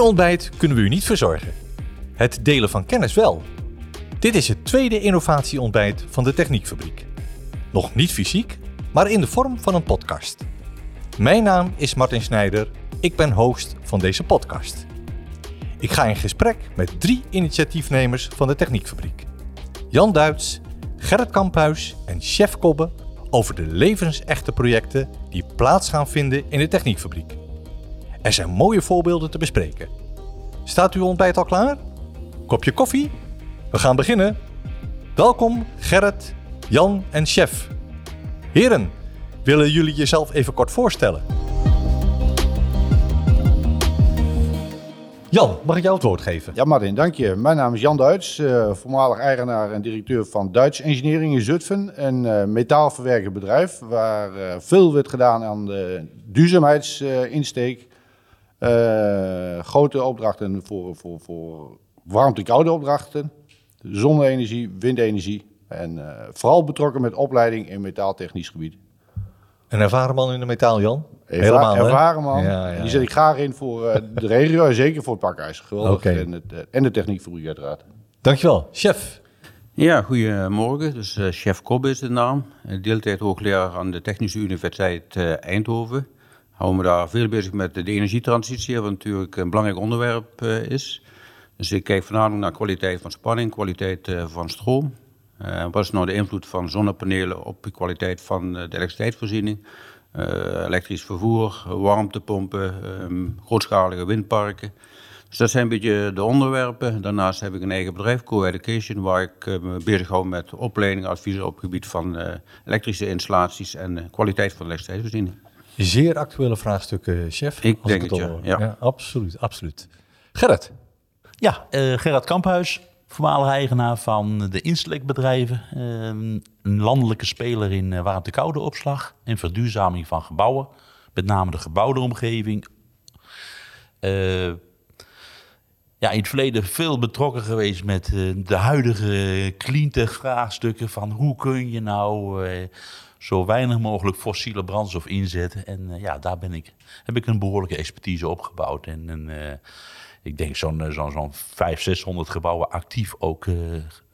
Een ontbijt kunnen we u niet verzorgen. Het delen van kennis wel. Dit is het tweede innovatieontbijt van de Techniekfabriek. Nog niet fysiek, maar in de vorm van een podcast. Mijn naam is Martin Snijder, ik ben host van deze podcast. Ik ga in gesprek met drie initiatiefnemers van de Techniekfabriek. Jan Duits, Gerrit Kamphuis en Chef Kobbe over de levensechte projecten die plaats gaan vinden in de Techniekfabriek. Er zijn mooie voorbeelden te bespreken. Staat uw ontbijt al klaar? Kopje koffie? We gaan beginnen. Welkom Gerrit, Jan en Chef. Heren, willen jullie jezelf even kort voorstellen? Jan, mag ik jou het woord geven? Ja, Martin, dank je. Mijn naam is Jan Duits, uh, voormalig eigenaar en directeur van Duits Engineering in Zutphen. Een uh, metaalverwerkend bedrijf waar uh, veel werd gedaan aan de duurzaamheidsinsteek. Grote opdrachten voor, voor, voor warmte-koude opdrachten, zonne-energie, windenergie. En vooral betrokken met opleiding in metaaltechnisch gebied. Een ervaren man in de metaal, Jan? Erva Helemaal, ervaren man. Ja, ja, Die zet ik graag in voor uh, de regio en zeker voor het pakhuis. Geweldig. Okay. En, het, uh, en de techniekfabriek uiteraard. Dankjewel. Chef. Ja, goedemorgen. Dus uh, chef Kobbe is de naam. Deeltijd hoogleraar aan de Technische Universiteit Eindhoven. Hou me daar veel bezig met de energietransitie, wat natuurlijk een belangrijk onderwerp is. Dus ik kijk voornamelijk naar kwaliteit van spanning, kwaliteit van stroom. wat is nou de invloed van zonnepanelen op de kwaliteit van de elektriciteitsvoorziening? Elektrisch vervoer, warmtepompen, um, grootschalige windparken. Dus dat zijn een beetje de onderwerpen. Daarnaast heb ik een eigen bedrijf, Co-Education, waar ik uh, me bezighoud met opleiding, adviezen op het gebied van elektrische installaties en kwaliteit van elektriciteitsvoorziening. Zeer actuele vraagstukken, chef. Ik denk het, ja. ja. ja. Absoluut, absoluut. Gerrit. Ja, Gerrit Kamphuis, voormalig eigenaar van de Instelec-bedrijven. Ehm, een landelijke speler in uh, warmte-koude opslag en verduurzaming van gebouwen. Met name de gebouwde omgeving. Uh, ja, in het verleden veel betrokken geweest met uh, de huidige cleantech-vraagstukken. Van hoe kun je nou zo weinig mogelijk fossiele brandstof inzetten. En ja, daar ben ik, heb ik een behoorlijke expertise opgebouwd. En een ik denk zo'n eh, zo'n zo'n 500, 600 gebouwen actief ook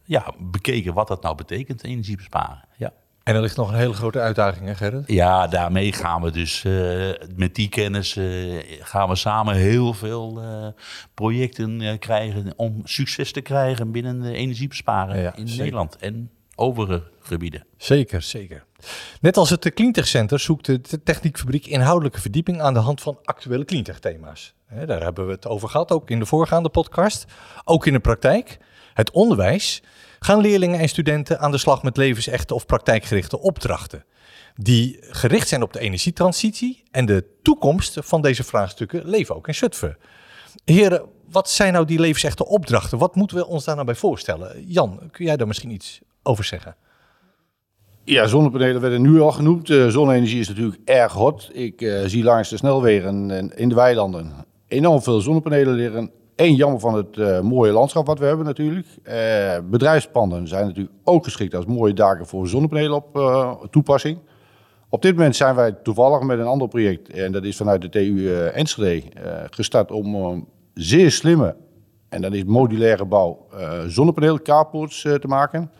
ja, bekeken wat dat nou betekent, energie besparen. Ja. En er ligt nog een hele grote uitdaging, hè Gerrit? Ja, daarmee gaan we dus uh, met die kennis uh, gaan we samen heel veel uh, projecten krijgen om succes te krijgen binnen de energiebesparen ja, in zeker. Nederland en overige gebieden. Zeker, zeker. Net als het Cleantech Center zoekt de Techniekfabriek inhoudelijke verdieping aan de hand van actuele cleantech thema's. Daar hebben we het over gehad, ook in de voorgaande podcast. Ook in de praktijk, het onderwijs, gaan leerlingen en studenten aan de slag met levensechte of praktijkgerichte opdrachten. Die gericht zijn op de energietransitie en de toekomst van deze vraagstukken leven ook in Zutphen. Heren, wat zijn nou die levensechte opdrachten? Wat moeten we ons daar nou bij voorstellen? Jan, kun jij daar misschien iets over zeggen? Ja, zonnepanelen werden nu al genoemd. Uh, zonne-energie is natuurlijk erg hot. Ik uh, zie langs de snelwegen en in de weilanden enorm veel zonnepanelen liggen. Eén jammer van het uh, mooie landschap wat we hebben natuurlijk. bedrijfspanden zijn natuurlijk ook geschikt als mooie daken voor zonnepanelen op toepassing. Op dit moment zijn wij toevallig met een ander project, en dat is vanuit de TU Enschede, gestart om zeer slimme, en dat is modulaire bouw, zonnepanelen carports te maken.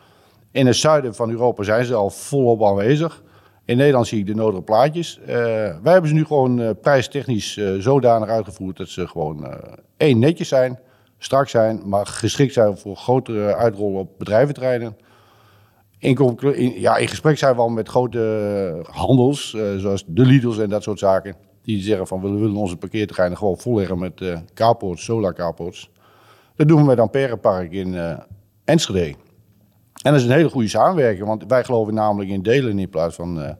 In het zuiden van Europa zijn ze al volop aanwezig. In Nederland zie ik de nodige plaatjes. Uh, wij hebben ze nu gewoon uh, prijstechnisch uh, zodanig uitgevoerd dat ze gewoon één netjes zijn, strak zijn, maar geschikt zijn voor grotere uitrollen op bedrijventerreinen. In, in, ja, in gesprek zijn we al met grote handels, zoals de Lidls en dat soort zaken. Die zeggen van we willen onze parkeerterreinen gewoon volleggen met uh, carports, solar. Dat doen we met Amperepark in Enschede. En dat is een hele goede samenwerking, want wij geloven namelijk in delen in plaats van uh,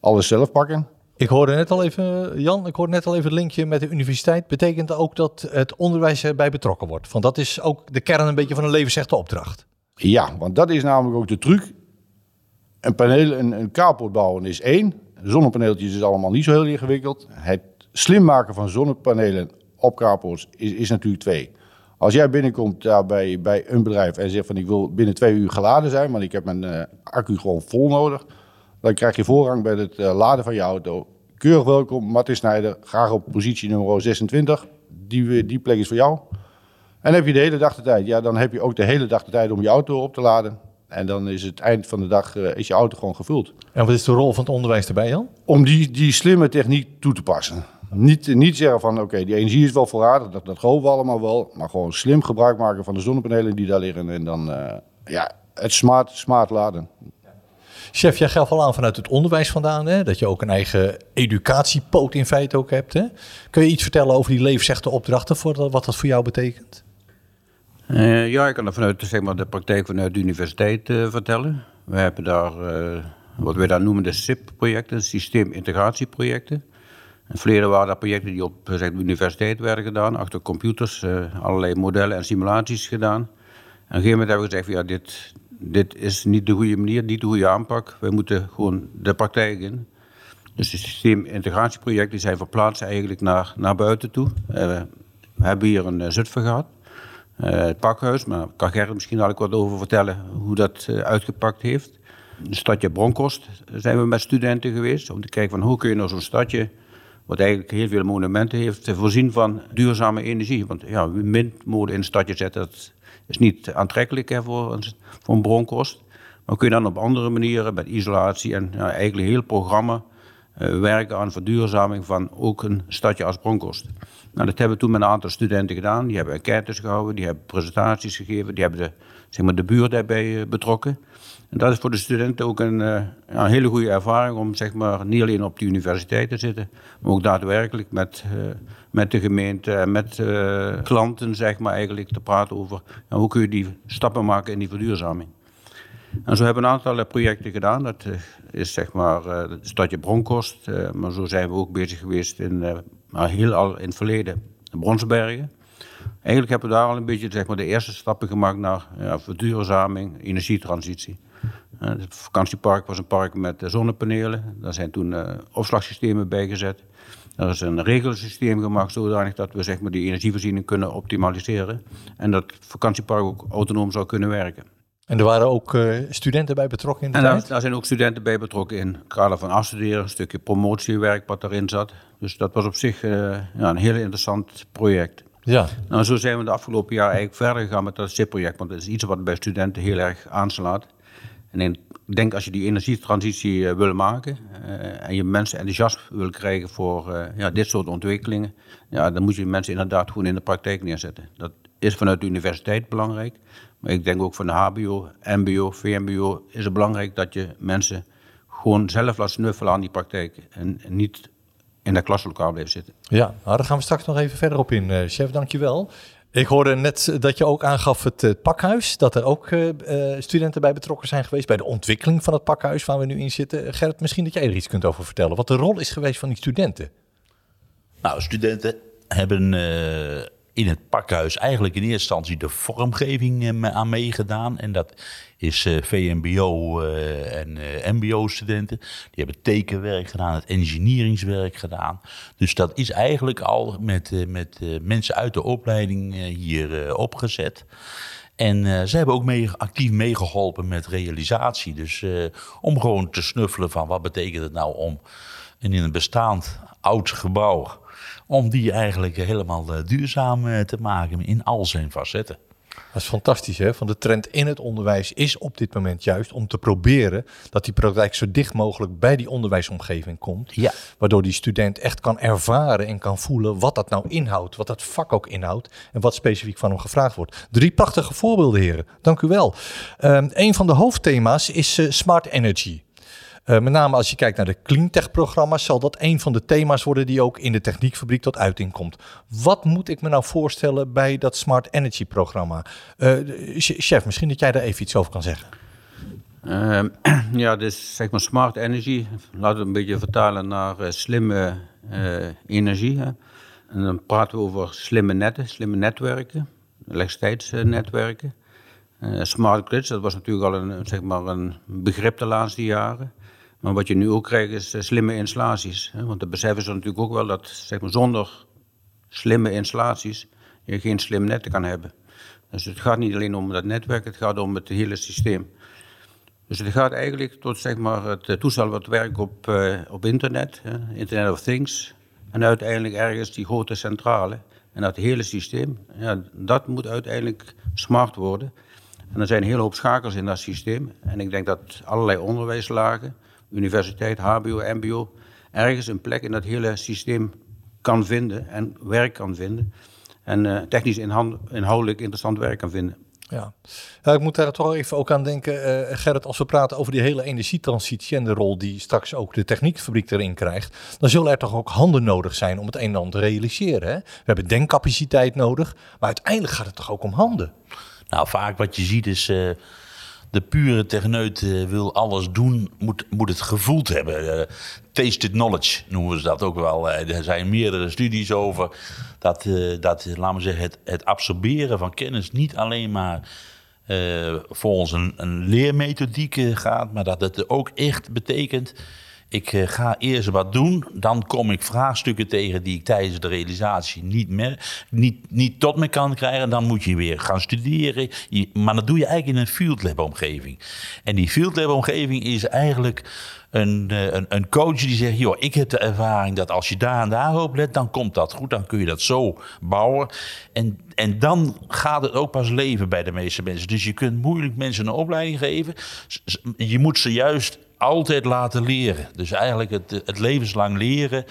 alles zelf pakken. Ik hoorde net al even, Jan, ik hoorde net al even het linkje met de universiteit. Betekent ook dat het onderwijs erbij betrokken wordt? Want dat is ook de kern een beetje van een levensechte opdracht. Ja, want dat is namelijk ook de truc. Een paneel, een, een carport bouwen is één. Zonnepaneeltjes is allemaal niet zo heel ingewikkeld. Het slim maken van zonnepanelen op carports is, is natuurlijk twee. Als jij binnenkomt daar bij, bij een bedrijf en zegt van ik wil binnen twee uur geladen zijn, maar ik heb mijn uh, accu gewoon vol nodig, dan krijg je voorrang bij het uh, laden van je auto. Keurig welkom, Martin Snijder, graag op positie nummer 26. die, die plek is voor jou. En heb je de hele dag de tijd. Ja, dan heb je ook de hele dag de tijd om je auto op te laden. En dan is het eind van de dag uh, is je auto gewoon gevuld. En wat is de rol van het onderwijs erbij, Jan? Om die, die slimme techniek toe te passen. Niet, niet zeggen van oké, die energie is wel voorradig, dat, dat geloven we allemaal wel. Maar gewoon slim gebruik maken van de zonnepanelen die daar liggen. En dan uh, ja, het smart, smart laden. Chef, jij gaf al aan vanuit het onderwijs vandaan, hè, dat je ook een eigen educatiepoot in feite ook hebt. Hè? Kun je iets vertellen over die levensechte opdrachten, voor wat dat voor jou betekent? Uh, ja, ik kan er vanuit zeg maar, de praktijk vanuit de universiteit uh, vertellen. We hebben daar uh, wat wij daar noemen de SIP-projecten, systeemintegratieprojecten. In verleden waren dat projecten die op zeg, de universiteit werden gedaan, achter computers, allerlei modellen en simulaties gedaan. En op een gegeven moment hebben we gezegd, ja, dit, dit is niet de goede manier, niet de goede aanpak. We moeten gewoon de praktijk in. Dus de systeemintegratieprojecten zijn verplaatst eigenlijk naar, naar buiten toe. we hebben hier een Zutphen gehad. Het pakhuis, maar kan Gerrit misschien ook wat over vertellen hoe dat uitgepakt heeft. De stadje Bronkhorst zijn we met studenten geweest om te kijken van hoe kun je nou zo'n stadje, wat eigenlijk heel veel monumenten heeft, voorzien van duurzame energie. Want ja, windmolen in een stadje zetten, dat is niet aantrekkelijk hè, voor, een, Bronkhorst. Maar kun je dan op andere manieren, met isolatie en eigenlijk een heel programma uh, werken aan verduurzaming van ook een stadje als Bronkhorst. Nou, dat hebben we toen met een aantal studenten gedaan. Die hebben enquêtes gehouden, die hebben presentaties gegeven, die hebben de, zeg maar, de buurt daarbij eh, betrokken. En dat is voor de studenten ook een, uh, een hele goede ervaring om zeg maar, niet alleen op de universiteit te zitten, maar ook daadwerkelijk met, uh, met de gemeente en met klanten zeg maar, eigenlijk te praten over hoe kun je die stappen maken in die verduurzaming. En zo hebben we een aantal projecten gedaan. Dat is zeg maar het stadje Bronkhorst, maar zo zijn we ook bezig geweest in maar heel al in het verleden Bronsbergen. Eigenlijk hebben we daar al een beetje zeg maar, de eerste stappen gemaakt naar ja, verduurzaming, energietransitie. Het vakantiepark was een park met zonnepanelen. Daar zijn toen uh, opslagsystemen bijgezet. Er is een regelsysteem gemaakt zodanig dat we zeg maar, die energievoorziening kunnen optimaliseren. En dat het vakantiepark ook autonoom zou kunnen werken. En er waren ook uh, studenten bij betrokken in de en tijd? Daar, zijn ook studenten bij betrokken in het kader van afstuderen, een stukje promotiewerk wat erin zat. Dus dat was op zich uh, ja, een heel interessant project. Ja. Nou, zo zijn we de afgelopen jaar eigenlijk verder gegaan met dat SIP-project, want dat is iets wat bij studenten heel erg aanslaat. En ik denk als je die energietransitie uh, wil maken en je mensen enthousiast wil krijgen voor ja, dit soort ontwikkelingen, ja, dan moet je mensen inderdaad gewoon in de praktijk neerzetten. Dat is vanuit de universiteit belangrijk. Maar ik denk ook van de HBO, MBO, VMBO is het belangrijk dat je mensen gewoon zelf laat snuffelen aan die praktijk. En, niet in dat klaslokaal blijven zitten. Ja, nou, daar gaan we straks nog even verder op in, uh, chef. Dankjewel. Ik hoorde net dat je ook aangaf het uh, pakhuis, dat er ook uh, studenten bij betrokken zijn geweest bij de ontwikkeling van het pakhuis waar we nu in zitten. Gerrit, misschien dat jij er iets kunt over vertellen. Wat de rol is geweest van die studenten? Nou, studenten hebben in het pakhuis eigenlijk in eerste instantie de vormgeving eh, aan meegedaan. En dat is uh, VMBO uh, en MBO-studenten. Die hebben tekenwerk gedaan, het engineeringswerk gedaan. Dus dat is eigenlijk al met, met mensen uit de opleiding hier opgezet. En ze hebben ook actief meegeholpen met realisatie. Dus om gewoon te snuffelen van wat betekent het nou om in een bestaand oud gebouw om die eigenlijk helemaal eh, duurzaam eh, te maken in al zijn facetten. Dat is fantastisch, hè? Van de trend in het onderwijs is op dit moment juist om te proberen dat die praktijk zo dicht mogelijk bij die onderwijsomgeving komt. Ja. Waardoor die student echt kan ervaren en kan voelen wat dat nou inhoudt, wat dat vak ook inhoudt en wat specifiek van hem gevraagd wordt. Drie prachtige voorbeelden, heren. Dank u wel. Um, een van de hoofdthema's is uh, smart energy. Uh, met name als je kijkt naar de cleantech-programma's, zal dat een van de thema's worden die ook in de techniekfabriek tot uiting komt. Wat moet ik me nou voorstellen bij dat Smart Energy-programma? Uh, chef, misschien dat jij daar even iets over kan zeggen. Uh, ja, dus zeg maar smart energy, laten we een beetje vertalen naar slimme energie. Hè. En dan praten we over slimme netten, slimme netwerken, elektriciteitsnetwerken. smart grids, dat was natuurlijk al een, zeg maar een begrip de laatste jaren. Maar wat je nu ook krijgt is uh, slimme installaties. Hè? Want de beseffen ze natuurlijk ook wel dat zeg maar, zonder slimme installaties je geen slim net kan hebben. Dus het gaat niet alleen om dat netwerk, het gaat om het hele systeem. Dus het gaat eigenlijk tot zeg maar, het eh, toestel wat werkt op, uh, op internet, hè? Internet of Things. En uiteindelijk ergens die grote centrale En dat hele systeem, ja, dat moet uiteindelijk smart worden. En er zijn een hele hoop schakels in dat systeem. En ik denk dat allerlei onderwijslagen, universiteit, HBO, MBO, ergens een plek in dat hele systeem kan vinden en werk kan vinden. En uh, technisch inhoudelijk interessant werk kan vinden. Ja. ja, ik moet daar toch even ook aan denken, uh, Gerrit, als we praten over die hele energietransitie en de rol die straks ook de techniekfabriek erin krijgt, dan zullen er toch ook handen nodig zijn om het een en ander te realiseren. Hè? We hebben denkcapaciteit nodig, maar uiteindelijk gaat het toch ook om handen? Nou, vaak wat je ziet is, uh, de pure techneut uh, wil alles doen, moet, moet het gevoeld hebben. Uh, tasted knowledge noemen ze dat ook wel. er zijn meerdere studies over dat, dat laten we zeggen, het, het absorberen van kennis niet alleen maar volgens een, een leermethodiek gaat, maar dat het ook echt betekent ik uh, ga eerst wat doen, dan kom ik vraagstukken tegen die ik tijdens de realisatie niet, meer, niet, niet tot me kan krijgen. Dan moet je weer gaan studeren. Maar dat doe je eigenlijk in een field lab omgeving. En die field lab omgeving is eigenlijk een, uh, een, een, coach die zegt: joh, ik heb de ervaring dat als je daar en daar op let, dan komt dat goed. Dan kun je dat zo bouwen. En, en dan gaat het ook pas leven bij de meeste mensen. Dus je kunt moeilijk mensen een opleiding geven. Je moet ze juist altijd laten leren. Dus eigenlijk het, het levenslang leren.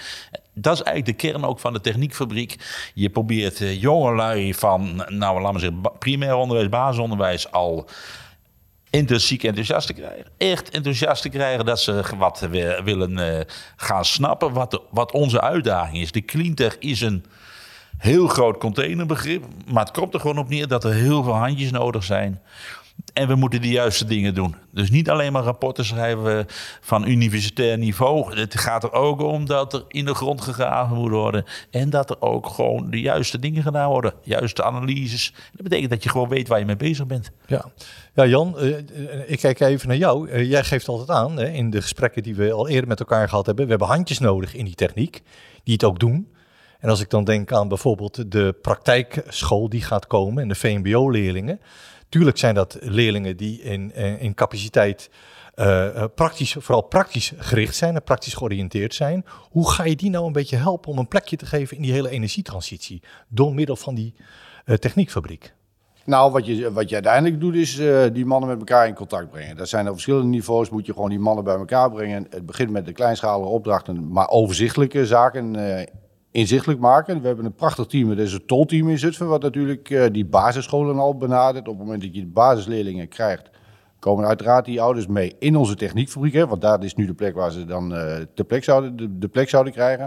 Dat is eigenlijk de kern ook van de techniekfabriek. Je probeert uh, jongelui van, nou laten we zeggen, primair onderwijs, basisonderwijs al intrinsiek enthousiast te krijgen. Echt enthousiast te krijgen dat ze wat willen uh, gaan snappen. Wat, wat onze uitdaging is. De cleantech is een heel groot containerbegrip. Maar het komt er gewoon op neer dat er heel veel handjes nodig zijn en we moeten de juiste dingen doen. Dus niet alleen maar rapporten schrijven van universitair niveau. Het gaat er ook om dat er in de grond gegraven moet worden. En dat er ook gewoon de juiste dingen gedaan worden. Juiste analyses. Dat betekent dat je gewoon weet waar je mee bezig bent. Ja, ja Jan, uh, ik kijk even naar jou. Uh, jij geeft altijd aan in de gesprekken die we al eerder met elkaar gehad hebben. We hebben handjes nodig in die techniek die het ook doen. En als ik dan denk aan bijvoorbeeld de praktijkschool die gaat komen en de VMBO-leerlingen. Tuurlijk zijn dat leerlingen die in, eh, in capaciteit uh, praktisch, vooral praktisch gericht zijn en praktisch georiënteerd zijn. Hoe ga je die nou een beetje helpen om een plekje te geven in die hele energietransitie door middel van die techniekfabriek? Nou, wat je, wat je uiteindelijk doet, is die mannen met elkaar in contact brengen. Dat zijn op verschillende niveaus, moet je gewoon die mannen bij elkaar brengen. Het begint met de kleinschalige opdrachten, maar overzichtelijke zaken inzichtelijk maken. We hebben een prachtig team, dat is het tolteam in Zutphen, wat natuurlijk uh, die basisscholen al benadert. Op het moment dat je de basisleerlingen krijgt, komen uiteraard die ouders mee in onze techniekfabriek. Hè, want daar is nu de plek waar ze dan uh, de, plek zouden, de, plek zouden krijgen.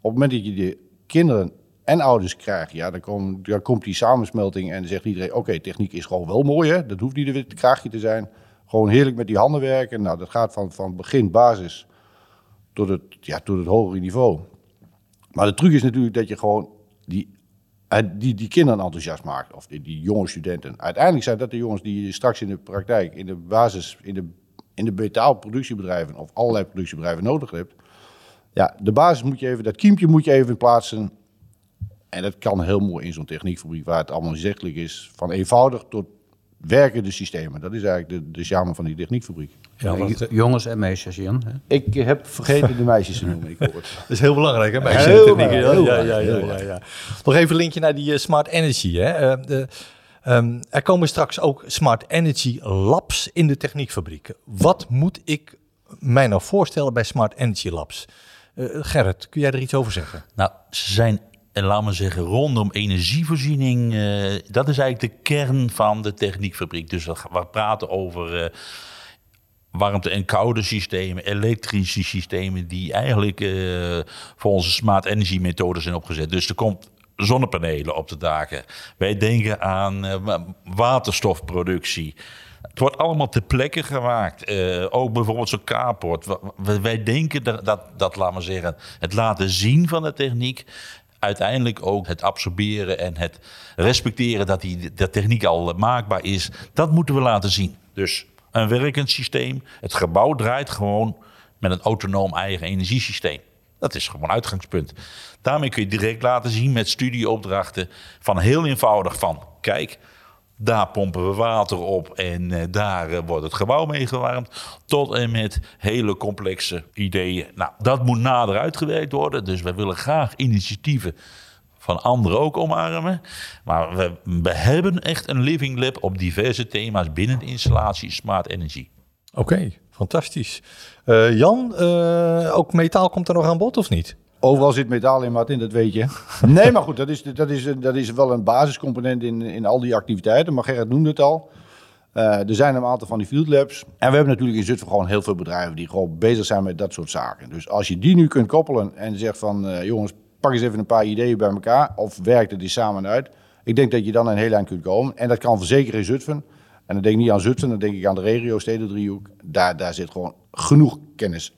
Op het moment dat je de kinderen en ouders krijgt, ja, dan, kom, dan komt die samensmelting en dan zegt iedereen, oké, techniek is gewoon wel mooi, hè? dat hoeft niet een kraagje te zijn. Gewoon heerlijk met die handen werken. Nou, dat gaat van, van begin basis tot het, ja, tot het hogere niveau. Maar de truc is natuurlijk dat je gewoon die, eh, die, die kinderen enthousiast maakt. Of die, die jonge studenten. Uiteindelijk zijn dat de jongens die je straks in de praktijk, in de basis, in de, in de betaalproductiebedrijven of allerlei productiebedrijven nodig hebt. Ja, de basis moet je even, dat kiempje moet je even plaatsen. En dat kan heel mooi in zo'n techniekfabriek waar het allemaal inzichtelijk is. Van eenvoudig tot werkende systemen. Dat is eigenlijk de, de charme van die techniekfabriek. Ja, want, jongens en meisjes, Jan. Hè? Ik heb vergeten de meisjes te noemen. Ik hoor. Dat is heel belangrijk, hè? Meisjes heel ja, ja, ja, ja, ja, Nog even een linkje naar die uh, smart energy. Hè? Uh, de, um, er komen straks ook smart energy labs in de techniekfabriek. Wat moet ik mij nou voorstellen bij smart energy labs? Uh, Gerrit, kun jij er iets over zeggen? Nou, ze zijn en laten we zeggen, rondom energievoorziening, uh, dat is eigenlijk de kern van de techniekfabriek. Dus we praten over uh, warmte- en koude systemen, elektrische systemen, die eigenlijk uh, voor onze smart energy methoden zijn opgezet. Dus er komt zonnepanelen op de daken. Wij denken aan waterstofproductie. Het wordt allemaal ter plekke gemaakt. Ook bijvoorbeeld zo'n carport. Wij denken dat, dat, dat, laten zeggen, het laten zien van de techniek uiteindelijk ook het absorberen en het respecteren dat die dat techniek al maakbaar is, dat moeten we laten zien. Dus een werkend systeem. Het gebouw draait gewoon met een autonoom eigen energiesysteem. Dat is gewoon uitgangspunt. Daarmee kun je direct laten zien met studieopdrachten van heel eenvoudig van kijk, daar pompen we water op en uh, daar uh, wordt het gebouw mee gewarmd. Tot en met hele complexe ideeën. Nou, dat moet nader uitgewerkt worden. Dus wij willen graag initiatieven van anderen ook omarmen. Maar we, we hebben echt een living lab op diverse thema's binnen installatie Smart Energy. Oké, fantastisch. Uh, Jan, ook metaal komt er nog aan bod of niet? Overal zit metaal in, Martin, dat weet je. Nee, maar goed, dat is, dat is, dat is wel een basiscomponent in, in al die activiteiten. Maar Gerrit noemde het al. Uh, er zijn een aantal van die field labs. En we hebben natuurlijk in Zutphen gewoon heel veel bedrijven die gewoon bezig zijn met dat soort zaken. Dus als je die nu kunt koppelen en zegt van uh, jongens, pak eens even een paar ideeën bij elkaar. Of werkt het die samen uit. Ik denk dat je dan een heel eind kunt komen. En dat kan zeker in Zutphen. En dan denk ik niet aan Zutphen, dan denk ik aan de regio, steden driehoek. Daar, daar zit gewoon genoeg kennis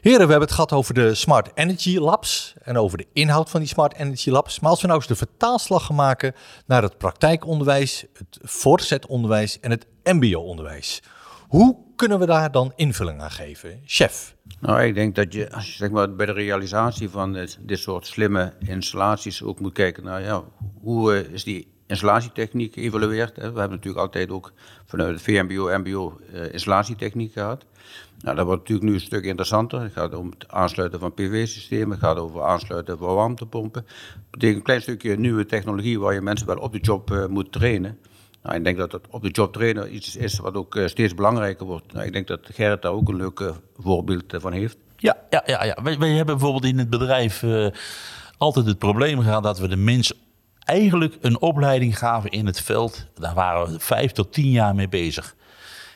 Heren, we hebben het gehad over de Smart Energy Labs en over de inhoud van die Smart Energy Labs. Maar als we nou eens de vertaalslag gaan maken naar het praktijkonderwijs, het voortgezet onderwijs en het MBO-onderwijs. Hoe kunnen we daar dan invulling aan geven? Chef. Nou, ik denk dat je, zeg maar, bij de realisatie van dit, soort slimme installaties ook moet kijken naar ja, hoe uh, is die installatietechniek geëvalueerd. We hebben natuurlijk altijd ook vanuit het VMBO, MBO uh, installatietechniek gehad. Nou, dat wordt natuurlijk nu een stuk interessanter. Het gaat om het aansluiten van PV-systemen, het gaat over aansluiten van warmtepompen. Dat betekent een klein stukje nieuwe technologie waar je mensen wel op de job uh, moet trainen. Nou, ik denk dat het op de job trainen iets is wat ook uh, steeds belangrijker wordt. Nou, ik denk dat Gerrit daar ook een leuk uh, voorbeeld van heeft. Ja, ja, ja, ja. Wij, hebben bijvoorbeeld in het bedrijf altijd het probleem gehad dat we de mensen eigenlijk een opleiding gaven in het veld. Daar waren we vijf tot tien jaar mee bezig.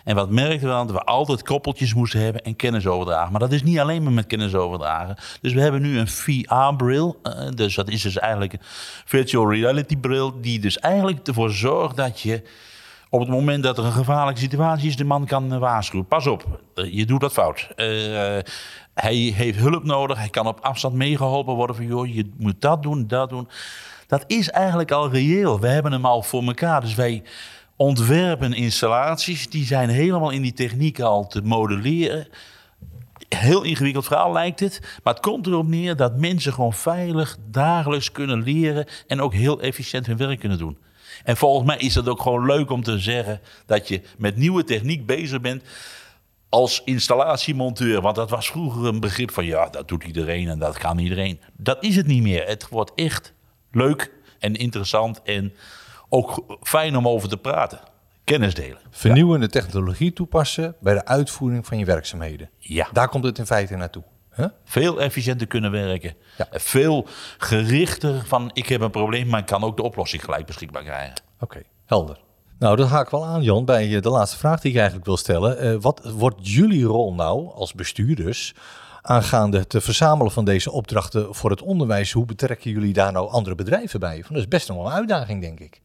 En wat merkten we dan? Dat we altijd koppeltjes moesten hebben en kennis overdragen. Maar dat is niet alleen maar met kennis overdragen. Dus we hebben nu een VR-bril. Eh, dus dat is dus eigenlijk een virtual reality bril. Die dus eigenlijk ervoor zorgt dat je op het moment dat er een gevaarlijke situatie is, de man kan uh, waarschuwen. Pas op, uh, je doet dat fout. hij heeft hulp nodig. Hij kan op afstand meegeholpen worden van, joh, je moet dat doen, dat doen. Dat is eigenlijk al reëel. We hebben hem al voor elkaar. Dus wij ontwerpen installaties, die zijn helemaal in die techniek al te modelleren. Heel ingewikkeld verhaal lijkt het, maar het komt erop neer dat mensen gewoon veilig dagelijks kunnen leren en ook heel efficiënt hun werk kunnen doen. En volgens mij is dat ook gewoon leuk om te zeggen dat je met nieuwe techniek bezig bent als installatiemonteur. Want dat was vroeger een begrip van ja, dat doet iedereen en dat kan iedereen. Dat is het niet meer. Het wordt echt leuk en interessant en ook fijn om over te praten. Kennis delen. Vernieuwende technologie toepassen bij de uitvoering van je werkzaamheden. Ja. Daar komt het in feite naartoe. Huh? Veel efficiënter kunnen werken. Ja. Veel gerichter van ik heb een probleem, maar ik kan ook de oplossing gelijk beschikbaar krijgen. Oké, helder. Nou, dat haak ik wel aan, Jan, bij eh, de laatste vraag die ik eigenlijk wil stellen. Uh, wat wordt jullie rol nou als bestuurders aangaande het verzamelen van deze opdrachten voor het onderwijs? Hoe betrekken jullie daar nou andere bedrijven bij? Dat is best nog wel een uitdaging, denk ik.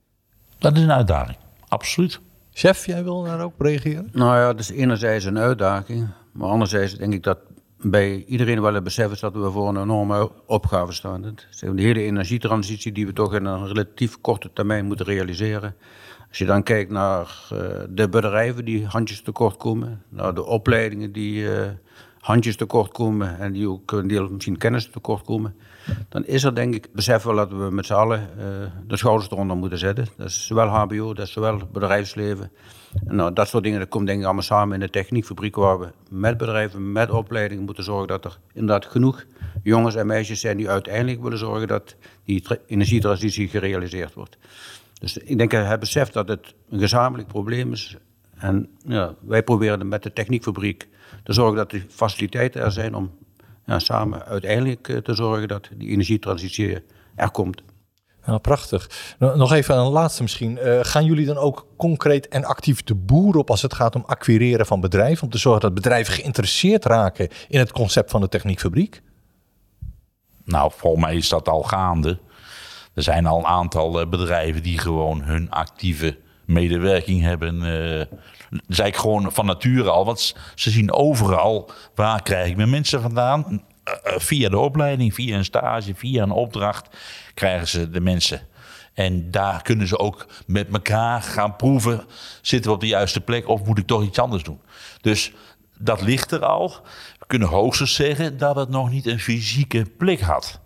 Dat is een uitdaging, absoluut. Chef, jij wil daar ook op reageren? Nou ja, het is enerzijds een uitdaging. Maar anderzijds denk ik dat bij iedereen wel het besef is dat we voor een enorme opgave staan. De hele energietransitie die we toch in een relatief korte termijn moeten realiseren. Als je dan kijkt naar uh, de bedrijven die handjes tekort komen, naar de opleidingen die uh, handjes tekort komen en die ook deel misschien kennis tekort komen dan is er denk ik besef wel dat we met z'n allen uh, de schouders eronder moeten zetten. Dat is zowel HBO, dat is zowel bedrijfsleven. En nou, dat soort dingen dat komt denk ik allemaal samen in de techniekfabriek waar we met bedrijven, met opleidingen moeten zorgen dat er inderdaad genoeg jongens en meisjes zijn die uiteindelijk willen zorgen dat die energietransitie gerealiseerd wordt. Dus ik denk dat het besef dat het een gezamenlijk probleem is. En ja, wij proberen met de techniekfabriek te zorgen dat de faciliteiten er zijn om ja, samen uiteindelijk eh, te zorgen dat die energietransitie er komt. Nou, prachtig. Nog even een laatste misschien. Uh, gaan jullie dan ook concreet en actief de boer op als het gaat om acquireren van bedrijven? Om te zorgen dat bedrijven geïnteresseerd raken in het concept van de techniekfabriek? Nou, volgens mij is dat al gaande. Er zijn al een aantal eh, bedrijven die gewoon hun actieve medewerking hebben. Uh, zei ik gewoon van nature al. Want ze zien overal waar krijg ik mijn mensen vandaan. Uh, via de opleiding, via een stage, via een opdracht krijgen ze de mensen. En daar kunnen ze ook met elkaar gaan proeven. Zitten we op de juiste plek of moet ik toch iets anders doen? Dus dat ligt er al. We kunnen hoogstens zeggen dat het nog niet een fysieke plek had.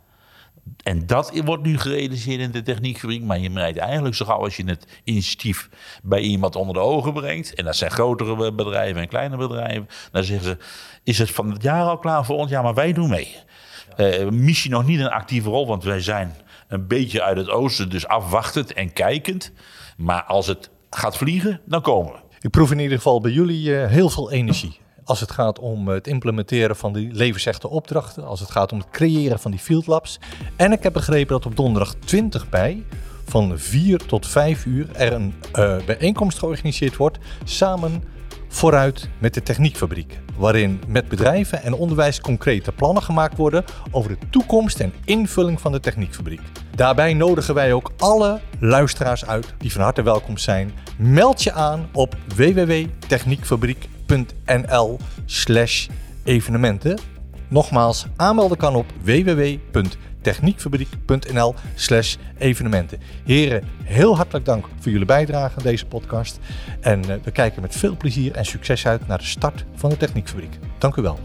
En dat wordt nu gerealiseerd in de techniekfabriek. Maar je merkt eigenlijk zo gauw als je het initiatief bij iemand onder de ogen brengt. En dat zijn grotere bedrijven en kleine bedrijven. Dan zeggen ze, is het van het jaar al klaar voor ons? Ja, maar wij doen mee. Uh, missie nog niet een actieve rol, want wij zijn een beetje uit het oosten, dus afwachtend en kijkend. Maar als het gaat vliegen, dan komen we. Ik proef in ieder geval bij jullie heel veel energie als het gaat om het implementeren van die levensechte opdrachten, als het gaat om het creëren van die field labs. En ik heb begrepen dat op donderdag 20 mei van 4 tot 5 uur er een uh, bijeenkomst georganiseerd wordt samen vooruit met de techniekfabriek. Waarin met bedrijven en onderwijs concrete plannen gemaakt worden over de toekomst en invulling van de techniekfabriek. Daarbij nodigen wij ook alle luisteraars uit die van harte welkom zijn. Meld je aan op www.techniekfabriek.nl slash evenementen. Nogmaals, aanmelden kan op www.techniekfabriek.nl slash evenementen. Heren, heel hartelijk dank voor jullie bijdrage aan deze podcast. En eh, we kijken met veel plezier en succes uit naar de start van de Techniekfabriek. Dank u wel.